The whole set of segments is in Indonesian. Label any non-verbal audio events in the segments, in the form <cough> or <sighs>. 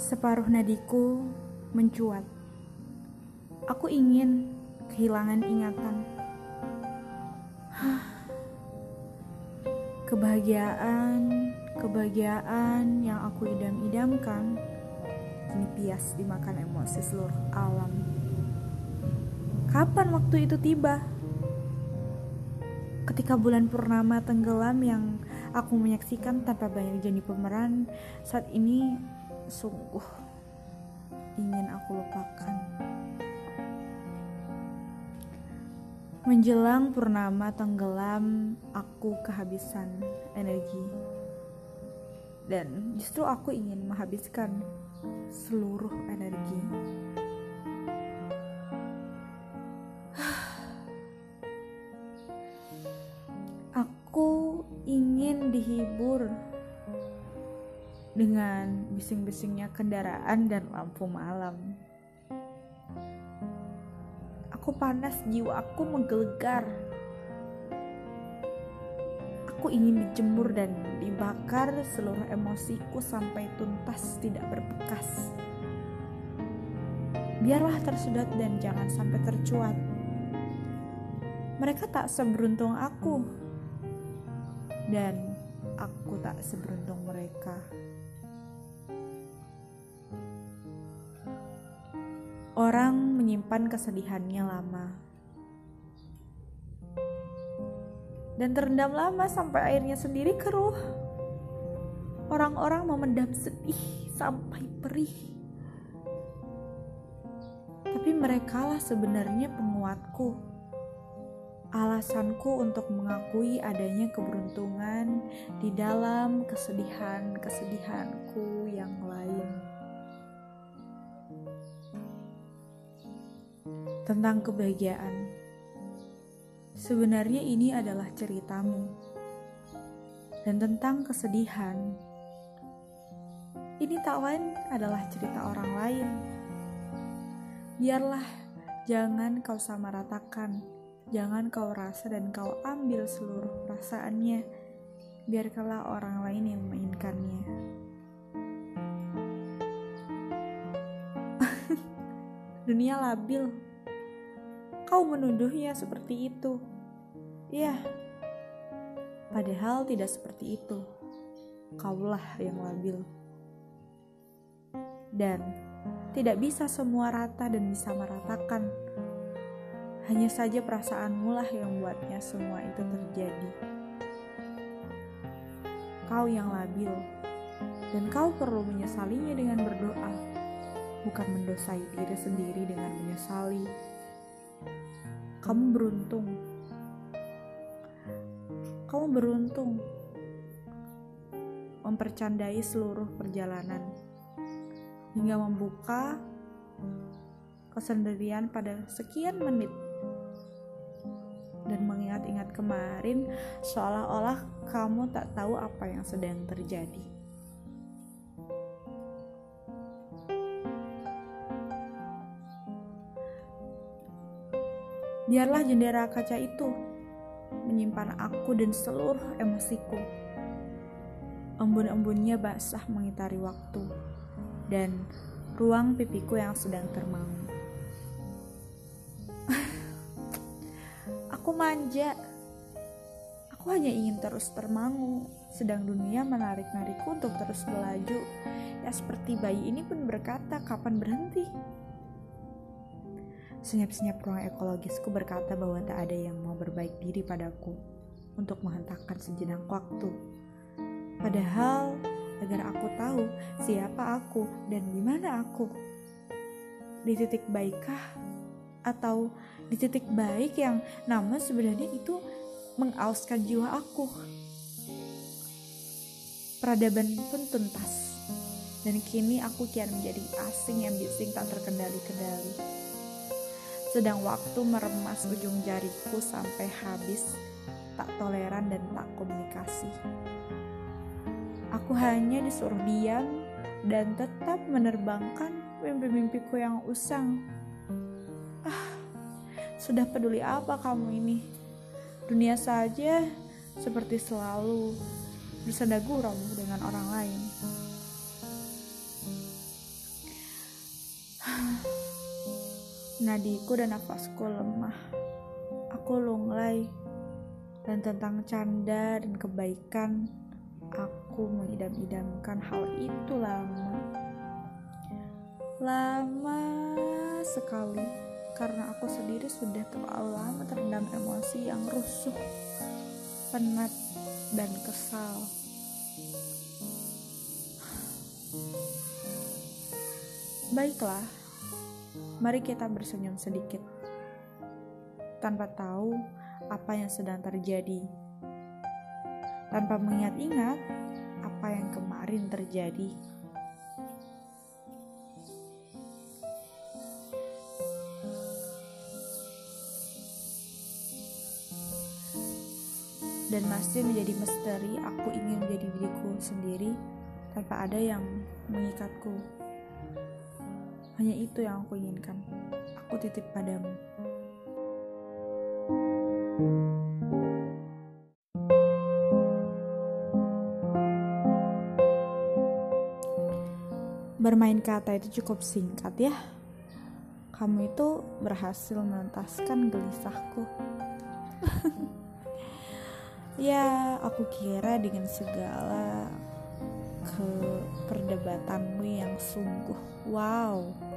Separuh nadiku mencuat. Aku ingin kehilangan ingatan. Kebahagiaan, kebahagiaan yang aku idam-idamkan kini pias dimakan emosi seluruh alam. Kapan waktu itu tiba? Ketika bulan purnama tenggelam yang aku menyaksikan tanpa banyak jadi pemeran, saat ini sungguh ingin aku lupakan. Menjelang purnama tenggelam, aku kehabisan energi. Dan justru aku ingin menghabiskan seluruh energi. <sighs> Aku ingin dihibur dengan bising-bisingnya kendaraan dan lampu malam. Aku panas, jiwa aku menggelegar. Aku ingin dijemur dan dibakar seluruh emosiku sampai tuntas tidak berbekas. Biarlah tersedot dan jangan sampai tercuat. Mereka tak seberuntung aku, dan aku tak seberuntung mereka. Orang menyimpan kesedihannya lama dan terendam lama sampai airnya sendiri keruh. Orang-orang memendam sedih sampai perih. Tapi merekalah sebenarnya penguatku. Alasanku untuk mengakui adanya keberuntungan di dalam kesedihan-kesedihanku yang lain. Tentang kebahagiaan. Sebenarnya ini adalah ceritamu. Dan tentang kesedihan. Ini tak lain adalah cerita orang lain. Biarlah jangan kau samaratakan, jangan kau rasa dan kau ambil seluruh perasaannya. Biarkanlah orang lain yang memainkannya. <laughs> Dunia labil Kau menuduhnya seperti itu. Ya, padahal tidak seperti itu. Kaulah yang labil. Dan tidak bisa semua rata dan bisa meratakan. Hanya saja perasaanmu lah yang membuatnya semua itu terjadi. Kau yang labil, dan kau perlu menyesalinya dengan berdoa, bukan mendosai diri sendiri dengan menyesali kamu beruntung. Kamu beruntung mempercandai seluruh perjalanan hingga membuka kesendirian pada sekian menit dan mengingat-ingat kemarin seolah-olah kamu tak tahu apa yang sedang terjadi. Biarlah jendela kaca itu menyimpan aku dan seluruh emosiku. Embun-embunnya basah mengitari waktu dan ruang pipiku yang sedang termangu. aku manja. Aku hanya ingin terus termangu, sedang dunia menarik-narikku untuk terus melaju. Ya seperti bayi ini pun berkata, kapan berhenti? Senyap-senyap ruang ekologisku berkata bahwa tak ada yang mau berbaik diri padaku untuk menghentakkan sejenak waktu. Padahal agar aku tahu siapa aku dan di mana aku. Di titik baikkah atau di titik baik yang nama sebenarnya itu mengauskan jiwa aku. Peradaban pun tuntas dan kini aku kian menjadi asing yang bising tak terkendali-kendali sedang waktu meremas ujung jariku sampai habis, tak toleran dan tak komunikasi. Aku hanya disuruh diam dan tetap menerbangkan mimpi-mimpiku yang usang. Ah, sudah peduli apa kamu ini? Dunia saja seperti selalu bersenda gurau dengan orang Nadiku dan nafasku lemah. Aku lunglai. Dan tentang canda dan kebaikan, aku mengidam-idamkan hal itu lama. Lama sekali karena aku sendiri sudah terlalu lama terendam emosi yang rusuh, penat, dan kesal. Baiklah, mari kita bersenyum sedikit. Tanpa tahu apa yang sedang terjadi. Tanpa mengingat-ingat apa yang kemarin terjadi. Dan masih menjadi misteri aku ingin menjadi diriku sendiri tanpa ada yang mengikatku. Hanya itu yang aku inginkan. Aku titip padamu. Bermain kata itu cukup singkat ya. Kamu itu berhasil menuntaskan gelisahku. <laughs> ya, aku kira dengan segala ke perdebatanmu yang sungguh wow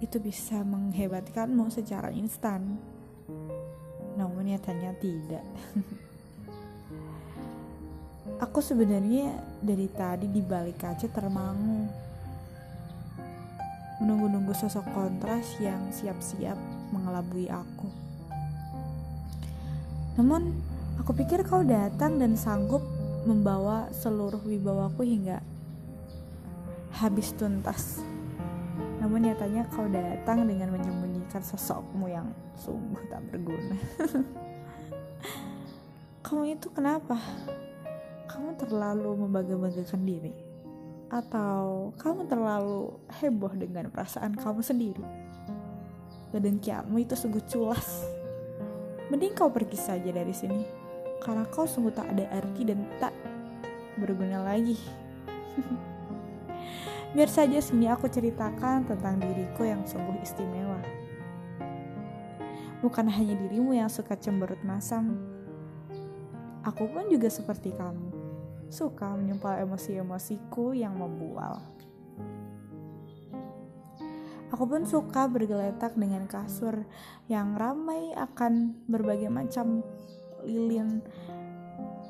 itu bisa menghebatkanmu secara instan. Namun nyatanya tidak. <laughs> Aku sebenarnya dari tadi di balik kaca termangu. Menunggu-nunggu sosok kontras yang siap-siap mengelabui aku. Namun, aku pikir kau datang dan sanggup membawa seluruh wibawaku hingga habis tuntas. Namun nyatanya kau datang dengan menyembunyikan sosokmu yang sungguh tak berguna. <laughs> kamu itu kenapa? Kamu terlalu membangga-banggakan diri? Atau kamu terlalu heboh dengan perasaan kamu sendiri? Kedengkianmu itu sungguh culas. Mending kau pergi saja dari sini. Karena kau sungguh tak ada arti dan tak berguna lagi. <laughs> Biar saja sini aku ceritakan tentang diriku yang sungguh istimewa. Bukan hanya dirimu yang suka cemberut masam. Aku pun juga seperti kamu. Suka menyumpal emosi-emosiku yang membual. Aku pun suka bergeletak dengan kasur yang ramai akan berbagai macam lilin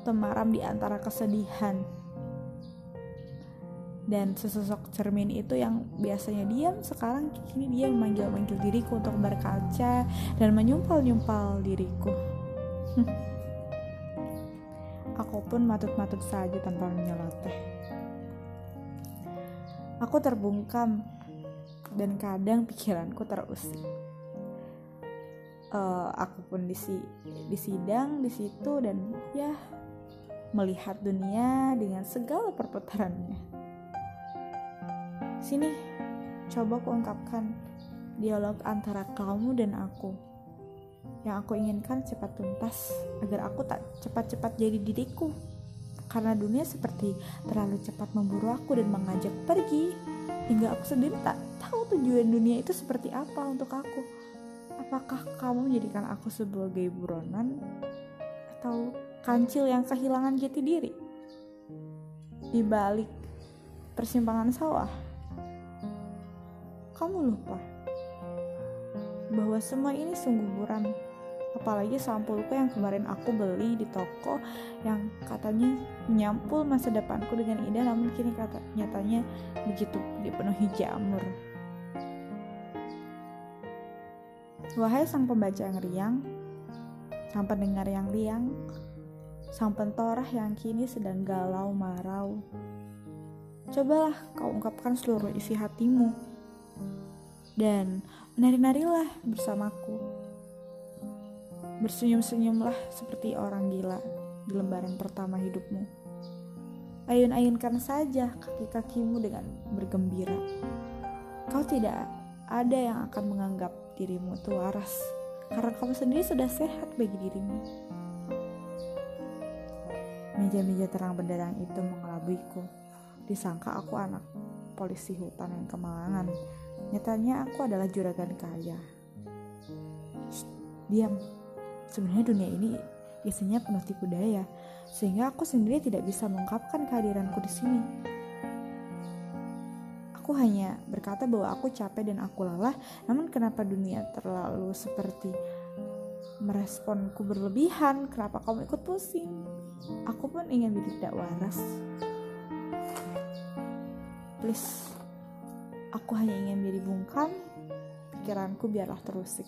temaram di antara kesedihan dan sesosok cermin itu yang biasanya diam sekarang kini dia memanggil-manggil diriku untuk berkaca dan menyumpal-nyumpal diriku. <laughs> Aku pun matut-matut saja tanpa menyeloteh aku terbungkam dan kadang pikiranku terusik. Uh, aku pun di di sidang di situ dan ya melihat dunia dengan segala perputarannya Sini, coba aku ungkapkan dialog antara kamu dan aku. Yang aku inginkan cepat tuntas agar aku tak cepat-cepat jadi diriku. Karena dunia seperti terlalu cepat memburu aku dan mengajak pergi hingga aku sendiri tak tahu tujuan dunia itu seperti apa untuk aku. Apakah kamu menjadikan aku sebagai buronan atau kancil yang kehilangan jati diri? Di balik persimpangan sawah kamu lupa bahwa semua ini sungguh buram. Apalagi sampulku yang kemarin aku beli di toko yang katanya menyampul masa depanku dengan indah namun kini kata nyatanya begitu dipenuhi jamur. Wahai sang pembaca yang riang, sang pendengar yang riang, sang pentorah yang kini sedang galau marau. Cobalah kau ungkapkan seluruh isi hatimu dan menari-narilah bersamaku. Bersenyum-senyumlah seperti orang gila di lembaran pertama hidupmu. Ayun-ayunkan saja kaki-kakimu dengan bergembira. Kau tidak ada yang akan menganggap dirimu itu waras, karena kamu sendiri sudah sehat bagi dirimu. Meja-meja terang benderang itu mengelabuiku. Disangka aku anak polisi hutan yang kemalangan Nyatanya aku adalah juragan kaya. diam. Sebenarnya dunia ini isinya penuh tipu daya, sehingga aku sendiri tidak bisa mengungkapkan kehadiranku di sini. Aku hanya berkata bahwa aku capek dan aku lelah, namun kenapa dunia terlalu seperti meresponku berlebihan? Kenapa kamu ikut pusing? Aku pun ingin tidak waras. Please, aku hanya ingin menjadi bungkam, pikiranku biarlah terusik.